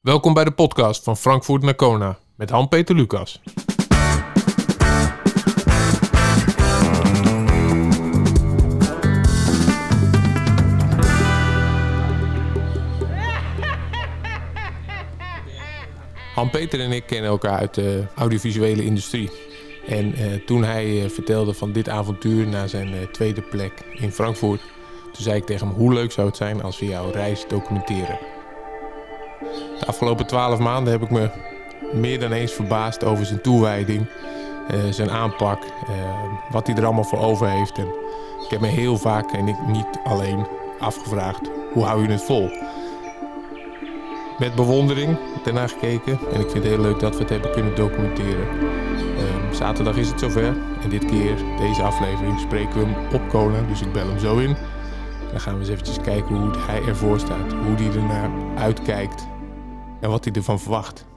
Welkom bij de podcast van Frankfurt naar Kona met Han-Peter Lucas. Han-Peter en ik kennen elkaar uit de audiovisuele industrie. En eh, toen hij eh, vertelde van dit avontuur naar zijn eh, tweede plek in Frankfurt, toen zei ik tegen hem: hoe leuk zou het zijn als we jouw reis documenteren? De afgelopen twaalf maanden heb ik me meer dan eens verbaasd over zijn toewijding, eh, zijn aanpak, eh, wat hij er allemaal voor over heeft. En ik heb me heel vaak, en ik niet alleen, afgevraagd: hoe hou je het vol? Met bewondering daarna gekeken en ik vind het heel leuk dat we het hebben kunnen documenteren. Ehm, zaterdag is het zover en dit keer, deze aflevering, spreken we hem op Kona, dus ik bel hem zo in. Dan gaan we eens eventjes kijken hoe hij ervoor staat, hoe hij ernaar uitkijkt en wat hij ervan verwacht.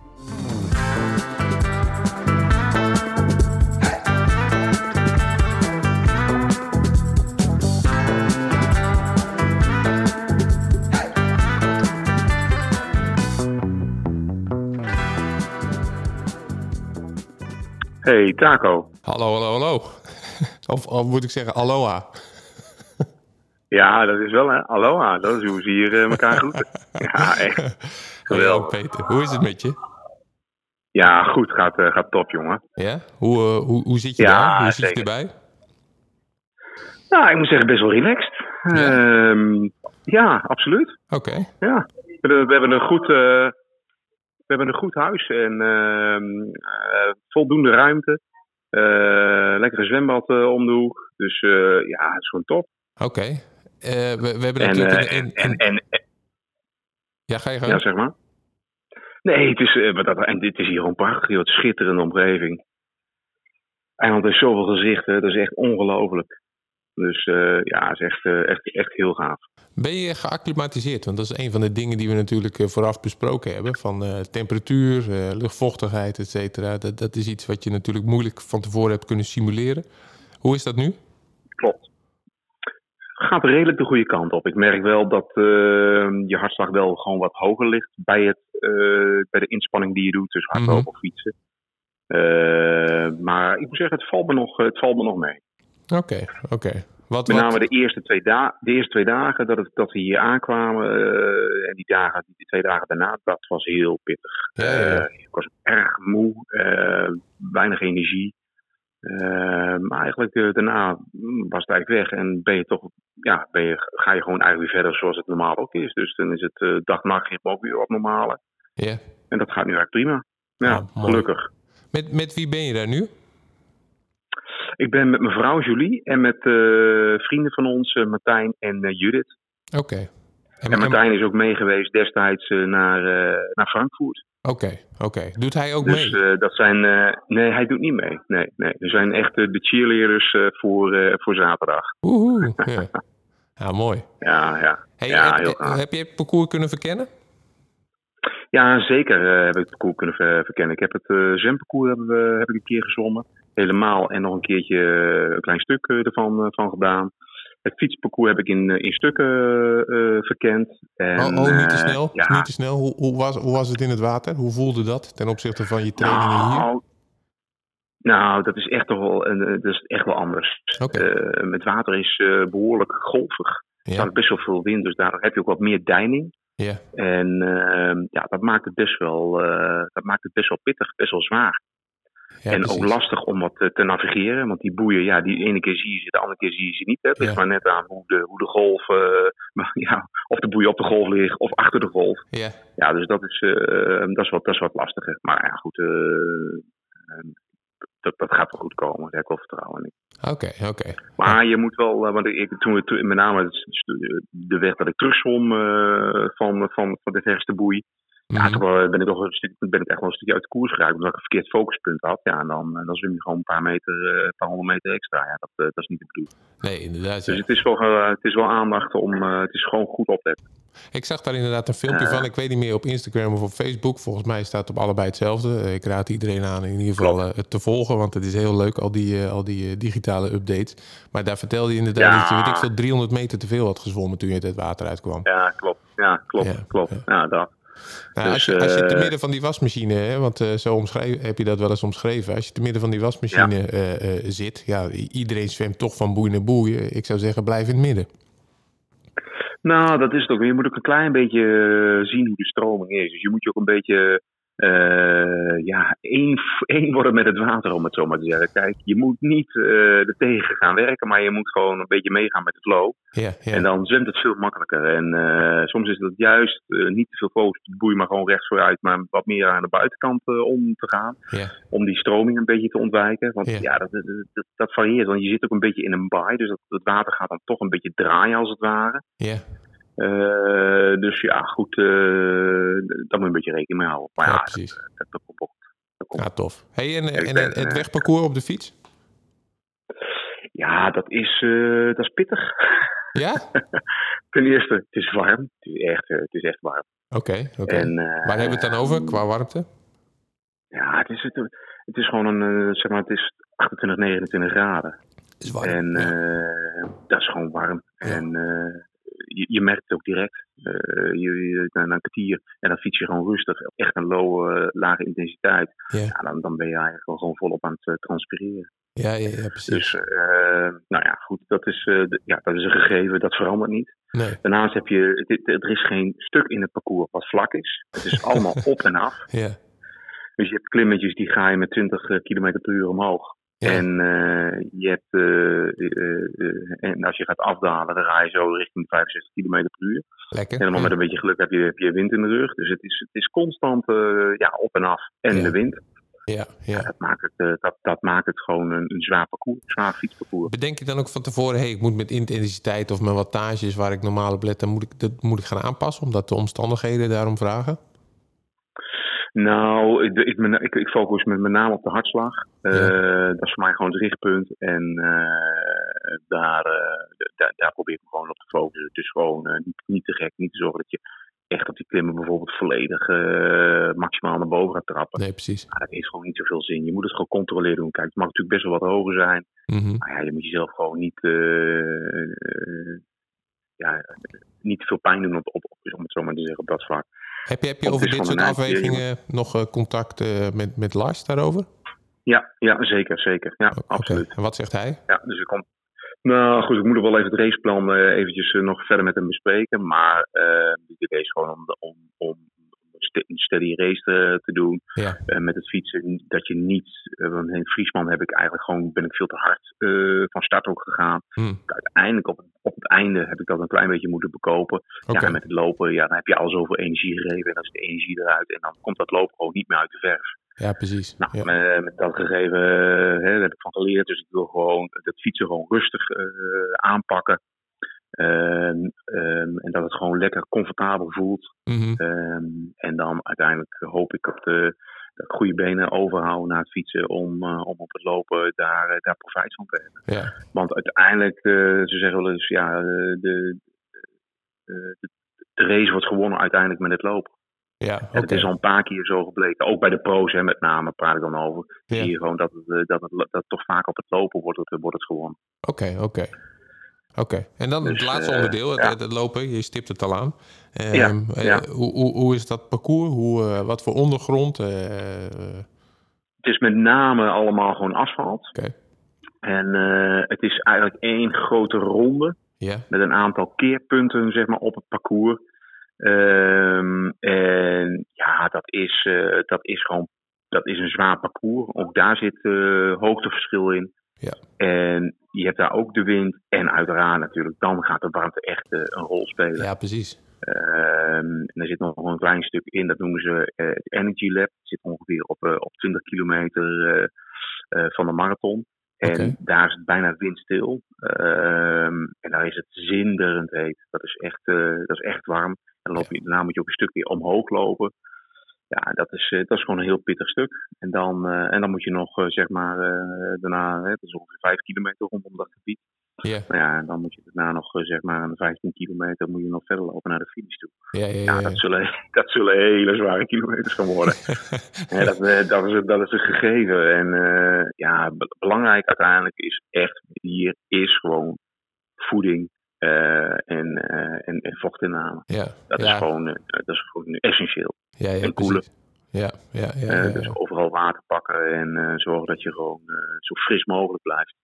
Hey, Taco. Hallo, hallo, hallo. Of, of moet ik zeggen aloha? Ja, dat is wel, hè? Aloha, dat is hoe ze hier eh, elkaar groeten. ja, echt. Geweldig. Peter, hoe is het met je? Ja, goed, gaat, eh, gaat top, jongen. Ja? Hoe, eh, hoe, hoe zit je Ja, daar? Hoe zit je erbij? Nou, ik moet zeggen, best wel relaxed. Ja? Ehm, ja absoluut. Oké, Ja. We, we hebben een goed, eh, we hebben een goed huis en ehm, eh, voldoende ruimte. Lekkere zwembad om de hoek. Dus ja, het is gewoon top. oké. We, we hebben En, natuurlijk... en, en, en- ja, ga je gang. ja, zeg maar. Nee, het is, eh, maar dat, en dit is hier gewoon prachtig. joh. Het schitterende omgeving. Eiland heeft zoveel gezichten. Dat is echt ongelooflijk. Dus eh, ja, het is echt, eh, echt, echt heel gaaf. Ben je geacclimatiseerd? Want dat is een van de dingen die we natuurlijk vooraf besproken hebben. Van temperatuur, luchtvochtigheid, et cetera. Dat, dat is iets wat je natuurlijk moeilijk van tevoren hebt kunnen simuleren. Hoe is dat nu? Klopt. Gaat redelijk de goede kant op. Ik merk wel dat eh, je hartslag wel gewoon wat hoger ligt bij, het, eh, bij de inspanning die je doet. Dus hardlopen Mhm. of fietsen. Eh, maar ik moet zeggen, het valt me nog, het valt me nog mee. Oké, oké. Wat, Met wat- name de eerste twee, da de eerste twee dagen dat, het, dat we hier aankwamen. en die, dagen, die twee dagen daarna, dat was heel pittig. Ja, ik was erg moe, weinig energie. Eh, maar eigenlijk eh, daarna was het eigenlijk weg. En ben je toch, ja, ben je, ga je gewoon eigenlijk weer verder zoals het normaal ook is. Dus dan is het eh dag-nachtritme ook weer op normale. Ja. En dat gaat nu eigenlijk prima. Ja, gelukkig. Met, met wie ben je daar nu? Ik ben met mijn vrouw Julie en met eh, vrienden van ons, Martijn en Judith. Oké. En en- Martijn is ook meegeweest destijds eh, naar, eh, naar Frankfurt. Oké, oké. Doet hij ook Dus mee? eh, dat zijn. nee, hij doet niet mee. Nee, nee. Er zijn echt de cheerleaders voor, voor zaterdag. Oeh, ja. ja, mooi. Ja, ja. Hey, ja, heb, heel gaaf. heb je het parcours kunnen verkennen? Ja, zeker heb ik het parcours kunnen ver- verkennen. Ik heb het eh zwemparcours hebben we, heb ik een keer gezwommen. Helemaal en nog een keertje een klein stuk ervan van gedaan. Het fietsparcours heb ik in, eh, in stukken eh, verkend. En, oh, oh, niet te eh, snel. ja, Niet te snel. Hoe, hoe, was, hoe was het in het water? Hoe voelde dat ten opzichte van je trainingen hier? Nou, nou, dat is echt toch wel, dat is echt wel anders. Eh, het water is eh, behoorlijk golvig. Er staat best wel veel wind, dus daardoor heb je ook wat meer deining. ja, En eh, ja, dat maakt, het best wel, dat maakt het best wel pittig, best wel zwaar. Ja, en precies. ook lastig om wat eh, te navigeren. Want die boeien, ja, die ene keer zie je ze, de andere keer zie je ze niet. Hè. Het ligt Ja. maar net aan hoe de, hoe de golf, eh, ja, of de boeien op de golf ligt of achter de golf. Ja, Ja, dus dat is, eh, dat is, wat, dat is wat lastiger. Maar ja, goed, eh, eh, dat, dat gaat wel goed komen. Daar heb ik wel vertrouwen in. oké, oké. Maar je moet wel, want ik, toen we toen- met name de weg dat ik terugzwom van, van, van de verste boei. Ja, Mhm. toen wel- ben ik, toch een stuk, ben ik echt wel een stukje uit de koers geraakt. Omdat ik een verkeerd focuspunt had. Ja, en dan, eh, dan zwem je gewoon een paar meter, eh, een paar honderd meter extra. Ja, dat, eh, dat is niet de bedoeling. Nee, inderdaad. Dus ja. het is wel, eh, het is wel aandacht om, eh, het is gewoon goed opletten. Ik zag daar inderdaad een filmpje van. Ik weet niet meer op Instagram of op Facebook. Volgens mij staat het op allebei hetzelfde. Eh, Ik raad iedereen aan in ieder geval eh, het te volgen. Want het is heel leuk, al die, eh, al die eh, digitale updates. Maar daar vertelde je inderdaad Ja. dat je weet ik veel 300 meter te veel had gezwommen toen je het het water uitkwam. Ja, klopt. Ja, klopt. Ja, klopt. ja. Ja, dat. Nou, als, je, als je te midden van die wasmachine, hè, want zo omschrijf, heb je dat wel eens omschreven. Als je te midden van die wasmachine zit, ja, iedereen zwemt toch van boei naar boei. Ik zou zeggen, blijf in het midden. Nou, dat is het ook. Je moet ook een klein beetje zien hoe de stroming is. Dus je moet je ook een beetje uh, ja, één, één worden met het water, om het zo maar te zeggen. Kijk, je moet niet uh, er tegen gaan werken, maar je moet gewoon een beetje meegaan met de flow. Ja, ja. En dan zwemt het veel makkelijker. En uh, soms is het juist niet te veel focus te boeien, maar gewoon rechts vooruit, maar wat meer aan de buitenkant om te gaan. Ja. Om die stroming een beetje te ontwijken. Want ja, dat, dat, dat, varieert, want je zit ook een beetje in een baai, dus dat, het water gaat dan toch een beetje draaien als het ware. Uh, dus ja, goed, uh, daar moet je een beetje rekening mee houden. Maar ja, ja precies. Dat, dat, dat, dat komt. Ja, tof. Hey, en, en, en het wegparcours op de fiets? Ja, dat is, uh, dat is pittig. Ja? Ten eerste, het is warm. Het is echt, het is echt warm. Oké, okay, oké. Okay. Waar hebben we het dan over qua warmte? Ja, het is, het, het is gewoon een, zeg maar, het is 28, 29 graden. Is warm. En ja. dat is gewoon warm. Ja. En je, je, merkt het ook direct. Uh, je, je, na, een kwartier en dan fiets je gewoon rustig. Echt een low, uh, lage intensiteit. Ja. ja. dan, dan ben je eigenlijk gewoon volop aan het uh, transpireren. Ja, ja, ja, precies. Dus, nou ja, goed, dat is, ja, dat is een gegeven, dat verandert niet. Nee. Daarnaast heb je, het, er is geen stuk in het parcours wat vlak is. Het is allemaal op en af. Ja. Dus je hebt klimmetjes die ga je met 20 km per uur omhoog. Ja. En uh, je hebt, uh, uh, en als je gaat afdalen, dan ga je zo richting 65 km per uur. Lekker. Helemaal ja. met een beetje geluk heb je, heb je wind in de rug. Dus het is, het is constant ja, op en af. En Ja. de wind. Ja, ja. Dat, maakt het, dat, dat maakt het gewoon een, een zwaar parcours, een zwaar fietsparcours. Bedenk je dan ook van tevoren, hey, ik moet met intensiteit of mijn wattages waar ik normaal op let, dan moet ik, dat moet ik gaan aanpassen, omdat de omstandigheden daarom vragen? Nou, ik, ik, ik, ik focus met, met name op de hartslag. Ja. Uh, dat is voor mij gewoon het richtpunt. En uh, daar, uh, daar, daar probeer ik me gewoon op te focussen. Dus gewoon niet, niet te gek, niet te zorgen dat je echt op die klimmen bijvoorbeeld volledig maximaal naar boven gaat trappen. Nee, precies. Maar dat heeft gewoon niet zoveel zin. Je moet het gewoon controleren doen. Kijk, het mag natuurlijk best wel wat hoger zijn. Mm -hmm. Maar ja, je moet jezelf gewoon niet, ja, niet te veel pijn doen op, op, om het zo maar te zeggen op dat vlak. Heb je, heb je over dit soort afwegingen nog uh, contact uh, met, met Lars daarover? Ja, ja zeker, zeker. Ja, okay. absoluut. En wat zegt hij? Ja, dus ik kom. Nou goed, ik moet er wel even het raceplan uh, eventjes nog verder met hem bespreken. Maar het idee is gewoon om, om, om een steady race te, te doen. Ja. met het fietsen. Dat je niet. want in Friesman heb ik eigenlijk gewoon. Ben ik veel te hard van start ook gegaan. Hmm. Uiteindelijk op, op het einde heb ik dat een klein beetje moeten bekopen. Okay. Ja, en met het lopen. Ja, dan heb je al zoveel energie gegeven. En dan is de energie eruit. En dan komt dat lopen gewoon niet meer uit de verf. Ja, precies. Nou, ja. met, met, dat gegeven. Hè, daar heb ik van geleerd. Dus ik wil gewoon dat fietsen gewoon rustig uh, aanpakken. Um, um, en dat het gewoon lekker comfortabel voelt. Mm -hmm. um, en dan uiteindelijk hoop ik op de, de goede benen overhouden naar het fietsen om, uh, om op het lopen daar, uh, daar profijt van te hebben. Ja. Want uiteindelijk, uh, ze zeggen wel eens, ja, de, de, race wordt gewonnen uiteindelijk met het lopen. Ja, okay. Het is al een paar keer zo gebleken. Ook bij de pro's, hè, met name, praat ik dan over. Ja. Zie je gewoon dat het, dat, het, dat toch vaak op het lopen wordt wordt het gewonnen. Oké, okay, oké. Okay. Oké, okay. en dan dus, het laatste uh, onderdeel, het, ja. het, lopen. Je stipt het al aan. Um, ja, ja. Hoe, hoe, hoe, is dat parcours? Hoe, uh, wat voor ondergrond? eh, Het is met name allemaal gewoon asfalt. Oké. En eh, het is eigenlijk één grote ronde. Met een aantal keerpunten zeg maar, op het parcours. Um, en ja, dat is, uh, dat is gewoon dat is een zwaar parcours. Ook daar zit uh, hoogteverschil in. Ja. En je hebt daar ook de wind. En uiteraard natuurlijk, dan gaat de warmte echt uh, een rol spelen. Ja, precies. Um, en er zit nog een klein stuk in, dat noemen ze het Energy Lab. Het zit ongeveer op, op 20 kilometer van de marathon. En okay. daar is het bijna windstil. Um, en daar is het zinderend heet. Dat is echt, uh, dat is echt warm. En dan loop je, daarna moet je ook een stukje omhoog lopen. Ja, dat is, uh, dat is gewoon een heel pittig stuk. En dan, uh, en dan moet je nog, zeg maar, daarna, hè, dat is ongeveer 5 kilometer rondom dat gebied. Yeah. Nou ja, en dan moet je daarna nog, zeg maar, een 15 kilometer moet je nog verder lopen naar de finish toe. Ja, ja, ja, ja, dat, zullen, dat zullen hele zware kilometers gaan worden. ja, dat, dat, is, dat is een gegeven. En ja, belangrijk uiteindelijk is echt, hier is gewoon voeding en, en, en vochtinname. Ja. Dat, ja. Is gewoon, dat is gewoon essentieel. Ja, ja, en koelen. Ja, ja, Dus overal water pakken en zorgen dat je gewoon zo fris mogelijk blijft.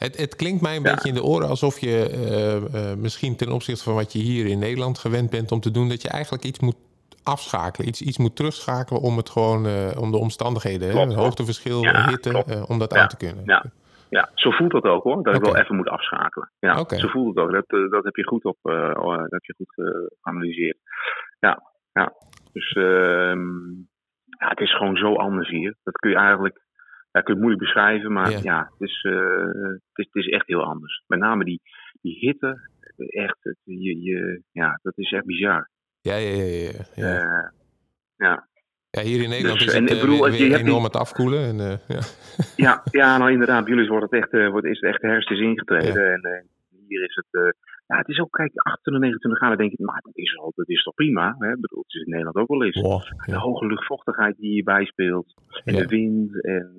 Het, het, klinkt mij een beetje in de oren alsof je uh, uh, misschien ten opzichte van wat je hier in Nederland gewend bent om te doen, dat je eigenlijk iets moet afschakelen, iets, iets moet terugschakelen om het gewoon, uh, om de omstandigheden, klopt, hè, hoogteverschil, ja, hitte, om dat aan te kunnen. Ja. Ja, zo voelt dat ook hoor, dat okay. ik wel even moet afschakelen. Ja, okay. zo voelt het ook. Dat, dat heb je goed op, dat heb je goed geanalyseerd. Ja, ja. Dus ehm, ja, het is gewoon zo anders hier. Dat kun je eigenlijk ja, kun je het moeilijk beschrijven, maar Ja. ja, het, is, eh, het, is, het is echt heel anders. Met name die, die hitte, echt, het, je, je, ja, dat is echt bizar. Ja, ja, ja. ja, ja. Eh, ja. Ja, hier in Nederland Dus, is en het ik eh, bedoel, weer, je weer hebt enorm die- het afkoelen. En, eh, ja. Ja, ja, nou inderdaad, bij jullie wordt het echt, eh, wordt, is het echt de herfst is ingetreden. En eh, hier is het, ja, het is ook, kijk, 28, 29 graden, denk ik, maar dat is, al, dat is toch prima. Hè? Ik bedoel, het is in Nederland ook wel eens. Wow, De ja. hoge luchtvochtigheid die hierbij speelt, en Ja. de wind en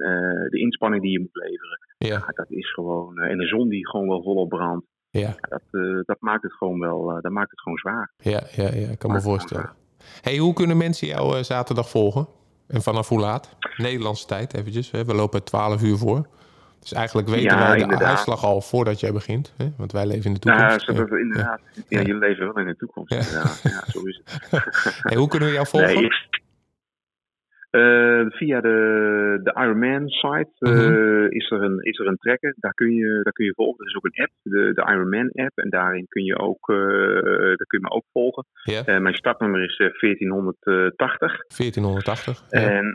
de inspanning die je moet leveren, Ja, ja, dat is gewoon, en de zon die gewoon wel volop brandt, ja, dat, dat maakt het gewoon wel, dat maakt het gewoon zwaar. ja, ja, ja, ik kan me voorstellen. Hey, hoe kunnen mensen jou eh, zaterdag volgen? En vanaf hoe laat? Nederlandse tijd eventjes. Hè? We lopen 12 uur voor. Dus eigenlijk weten Ja, wij de inderdaad. uitslag al voordat jij begint. Hè? Want wij leven in de Ja, toekomst. dat, inderdaad. Ja. Ja. jullie leven wel in de toekomst. Ja. Ja, zo is het. Hey, hoe kunnen we jou volgen? Nee, ik- eh, via de, de Ironman site eh, Mhm. is, er een, is er een tracker. Daar kun, je, daar kun je volgen. Er is ook een app, de, de Ironman app. En daarin kun je, ook, eh, daar kun je me ook volgen. Mijn startnummer is eh, 1480. 1480. Ja. En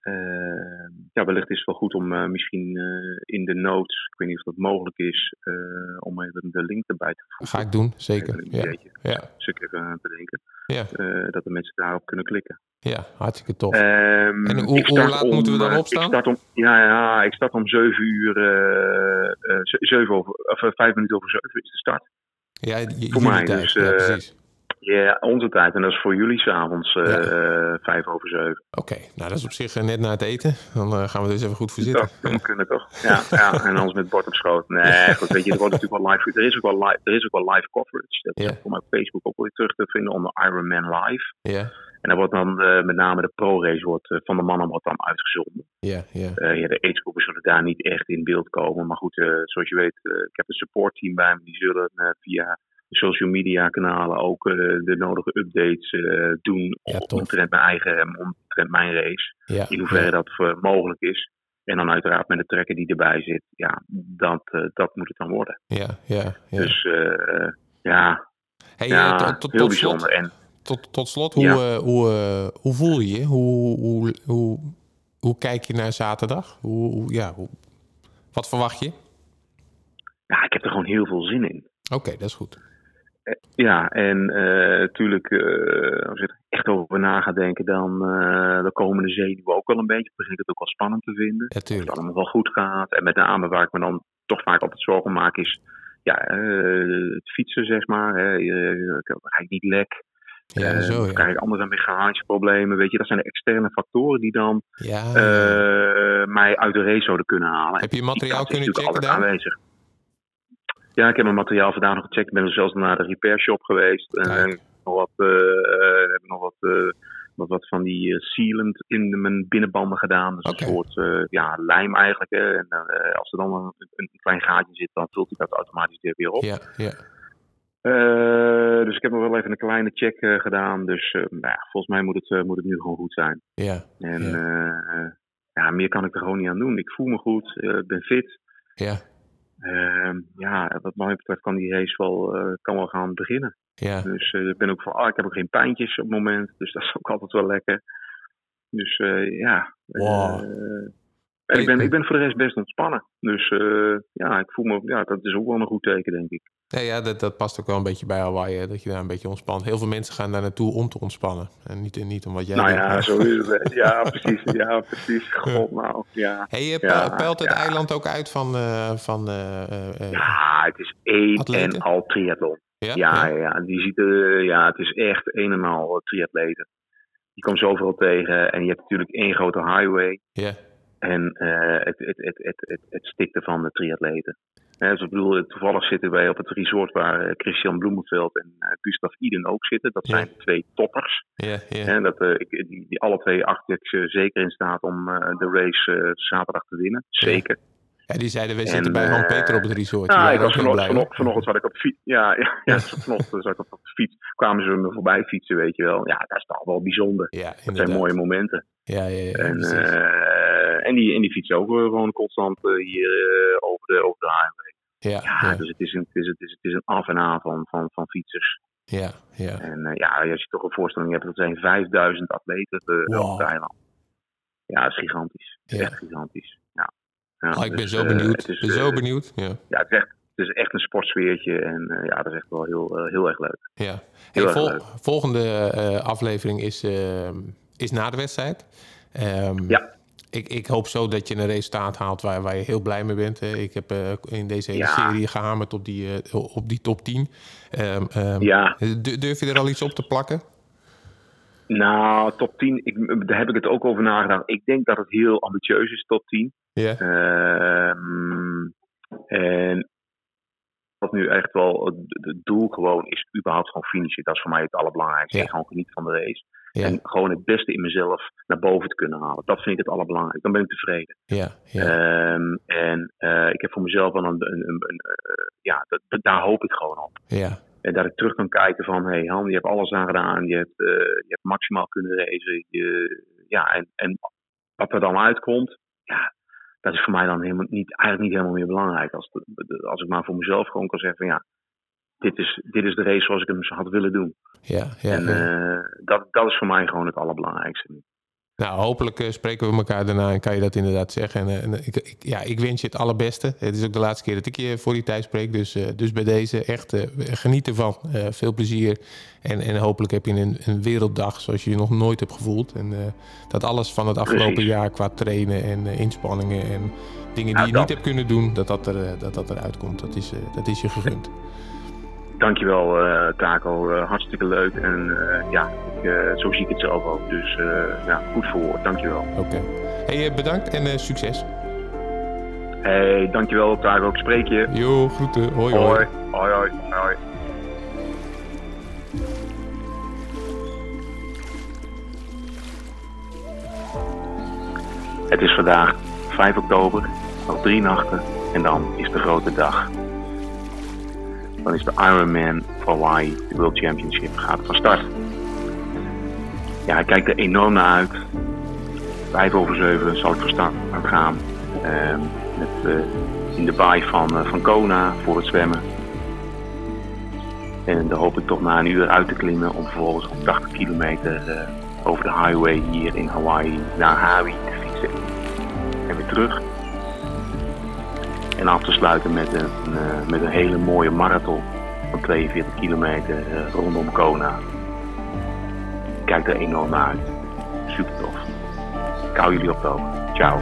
ehm, ja, wellicht is het wel goed om eh, misschien eh, in de notes, ik weet niet of dat mogelijk is, eh, om even de link erbij te voegen. Ga ik doen, zeker. Even een Ja, ja, ik even bedenken. ja, dat de mensen daarop kunnen klikken. ja, hartstieke tof. Ehm, En hoe- laat moeten we dan opstaan? Ik start om, ja, ja, ik start om 7 uur, eh, eh, ze- zeven over, of eh, 5 minuten over 7 is de start. Ja, voor mij, tijd. dus, ja, precies. Ja, onze tijd. En dat is voor jullie s'avonds Ja. eh 5 over 7. Oké, nou dat is op zich eh, net na het eten. Dan gaan we eens even goed voor zitten. Dat, dat kunnen toch? Ja, ja, en anders met bord op schoot. Nee, goed, weet je, er wordt natuurlijk wel live. Er is ook wel live, er is ook wel live coverage. Dat is Ja. voor mij op Facebook ook weer terug te vinden onder Ironman Live. Ja, En dan wordt dan met name de pro-race wordt, van de mannen wordt dan uitgezonden. ja, ja. Eh, ja, de agegroepen zullen daar niet echt in beeld komen. Maar goed, zoals je weet, ik heb een supportteam bij me. Die zullen via social media kanalen ook eh, de nodige updates eh, doen. Ja, omtrent mijn eigen, omtrent mijn race. ja, In hoeverre ja. dat eh, mogelijk is. En dan uiteraard met de trekker die erbij zit. Ja, dat, eh, dat moet het dan worden. Ja, ja, ja. Dus eh, ja, Hey, eh, tot, tot, heel tot slot, bijzonder. En tot, tot slot, hoe, eh, hoe, eh, hoe voel je je? Hoe, hoe, hoe, hoe kijk je naar zaterdag? Hoe, hoe- ja, hoe, wat verwacht je? ja, ik heb er gewoon heel veel zin in. Oké, dat is goed. Ja, en eh, natuurlijk, eh, als je er echt over na gaat denken, dan, eh dan komen de zenuwen ook wel een beetje. Ik begin het ook wel spannend te vinden. Ja, Of het allemaal wel goed gaat. En met name waar ik me dan toch vaak altijd zorgen maak, is ja, eh, het fietsen, zeg maar. Hè. Ik ga ik niet lek. Ja, Eh, zo krijg ik andere mechanicsproblemen. Weet je, dat zijn de externe factoren die dan Ja, eh, mij uit de race zouden kunnen halen. Heb je Die materiaal kunnen checken daar? aanwezig. Ja, ik heb mijn materiaal vandaag nog gecheckt. Ik ben zelfs naar de repair shop geweest. En heb nog wat, eh, eh, heb nog wat, eh, wat, wat van die sealant in mijn binnenbanden gedaan. Dus een soort ja, lijm eigenlijk. Hè. En als er dan een, een klein gaatje zit, dan vult hij dat automatisch weer op. ja, ja. Dus ik heb nog wel even een kleine check gedaan. Dus nou ja, volgens mij moet het, moet het nu gewoon goed zijn. Ja, En Ja. meer kan ik er gewoon niet aan doen. Ik voel me goed, ik ben fit. ja, ja, wat mij betreft kan die race wel, eh, kan wel gaan beginnen. ja. Dus eh, ik ben ook van, ah, ik heb ook geen pijntjes op het moment. Dus dat is ook altijd wel lekker. Dus eh, ja. Wow. en ik ben, ik ben voor de rest best ontspannen. Dus ja, ik voel me, ja, dat is ook wel een goed teken, denk ik. Ja, ja dat, dat past ook wel een beetje bij Hawaii, hè, dat je daar een beetje ontspant. Heel veel mensen gaan daar naartoe om te ontspannen. En niet, niet om wat jij nou ja, zo is het. Ja, precies. Ja, precies. God, nou, ja. Hey, je Ja, pe- peilt het ja. eiland ook uit van... eh, van eh, eh, Ja, het is één Atleten? en al triathlon. ja? Ja, ja. Die ziet, eh, ja, het is echt een en al triatleten. Je komt zoveel tegen en je hebt natuurlijk één grote highway. Ja, En eh, het, het, het, het, het, het stikte van de triatleten. Dus ik bedoel, toevallig zitten wij op het resort waar Christian Bloemenveld en Gustav Iden ook zitten. Dat zijn twee toppers. Ja, ja. En dat, ik, die, die alle twee acht ik zeker in staat om de race zaterdag te winnen. Zeker. Ja, die zeiden, we zitten bij Han Peter op het resort. Nou, ik was vanochtend, vanochtend zat ik op de fiets. Ja, ja, ja, vanochtend zat ik op de fiets. Kwamen ze me voorbij fietsen, weet je wel. Ja, dat is toch wel bijzonder. Ja, dat zijn mooie momenten. Ja, ja, ja. En, en, die, en die fietsen ook gewoon constant hier over, de, over de highway. Ja, ja, dus het is, een, het, is, het, is, het is een af en aan van, van, van fietsers. Ja, ja. En uh, ja, als je toch een voorstelling hebt, dat zijn 5000 atleten wow. op het eiland. Ja, dat is gigantisch. Is echt gigantisch. Ja. Ja, oh, ik ben dus, zo benieuwd. Uh, is, ben zo benieuwd. Ja, ja het, is echt, het is echt een sportsfeertje. En ja, dat is echt wel heel, heel erg leuk. Ja. Vol leuk. Volgende aflevering is, ehm, is na de wedstrijd. Um, ja. Ik, ik, hoop zo dat je een resultaat haalt waar, waar je heel blij mee bent. Ik heb in deze hele ja. serie gehamerd op die, op die top 10. Um, ja. Durf je er al iets op te plakken? Nou, top 10, ik, daar heb ik het ook over nagedacht. Ik denk dat het heel ambitieus is, top 10. Ja. Um, en wat nu echt wel het doel gewoon is, überhaupt gewoon finishen. Dat is voor mij het allerbelangrijkste. Ja. Gewoon genieten van de race. Ja. En gewoon het beste in mezelf naar boven te kunnen halen. Dat vind ik het allerbelangrijkste. Dan ben ik tevreden. Ja, ja. Um, en uh, ik heb voor mezelf wel een, een, een, een uh, ja, dat, daar hoop ik gewoon op. Ja. En dat ik terug kan kijken van, hé hey Han, je hebt alles aan gedaan. Je hebt, uh, je hebt maximaal kunnen racen. Je, ja, en, en wat er dan uitkomt, ja, dat is voor mij dan helemaal niet, eigenlijk niet helemaal meer belangrijk. Als, als ik maar voor mezelf gewoon kan zeggen van ja, dit is, dit is de race zoals ik hem had willen doen. Ja, ja, en. Uh, dat, dat is voor mij gewoon het allerbelangrijkste. Nou, hopelijk uh, spreken we elkaar daarna en kan je dat inderdaad zeggen. En, uh, en ik, ik, ja, ik wens je het allerbeste. Het is ook de laatste keer dat ik je voor die tijd spreek. Dus, uh, dus bij deze echt geniet ervan. veel plezier. En, en hopelijk heb je een, een werelddag zoals je je nog nooit hebt gevoeld. En dat alles van het afgelopen Precies. jaar qua trainen en inspanningen en dingen die Ja, je niet hebt kunnen doen, dat dat, er, dat, dat eruit komt. Dat is, dat is je gegund. Dankjewel uh, Taco, uh, hartstikke leuk. En uh, ja, ik, zo zie ik het zelf ook. Dus ja, goed verwoord, dankjewel. Oké. Okay. Hey, bedankt en succes. Hey, dankjewel Taco, ik spreek je. Jo, groeten. Hoi hoi. hoi. Hoi hoi. hoi. Het is vandaag 5 oktober, nog drie nachten en dan is de grote dag. Dan is de Ironman for Hawaii, World Championship, gaat van start. Ja, ik kijk er enorm naar uit. Vijf over zeven zal ik van start gaan. Uh, met, uh, in de baai van, uh, van Kona voor het zwemmen. En dan hoop ik toch na een uur uit te klimmen om vervolgens op 80 kilometer uh, over de highway hier in Hawaii naar Hawaii te fietsen. En weer terug. En af te sluiten met een, uh, met een hele mooie marathon van 42 kilometer uh, rondom Kona. Ik kijk er enorm naar uit. Super tof. Ik hou jullie op de hoogte. Ciao.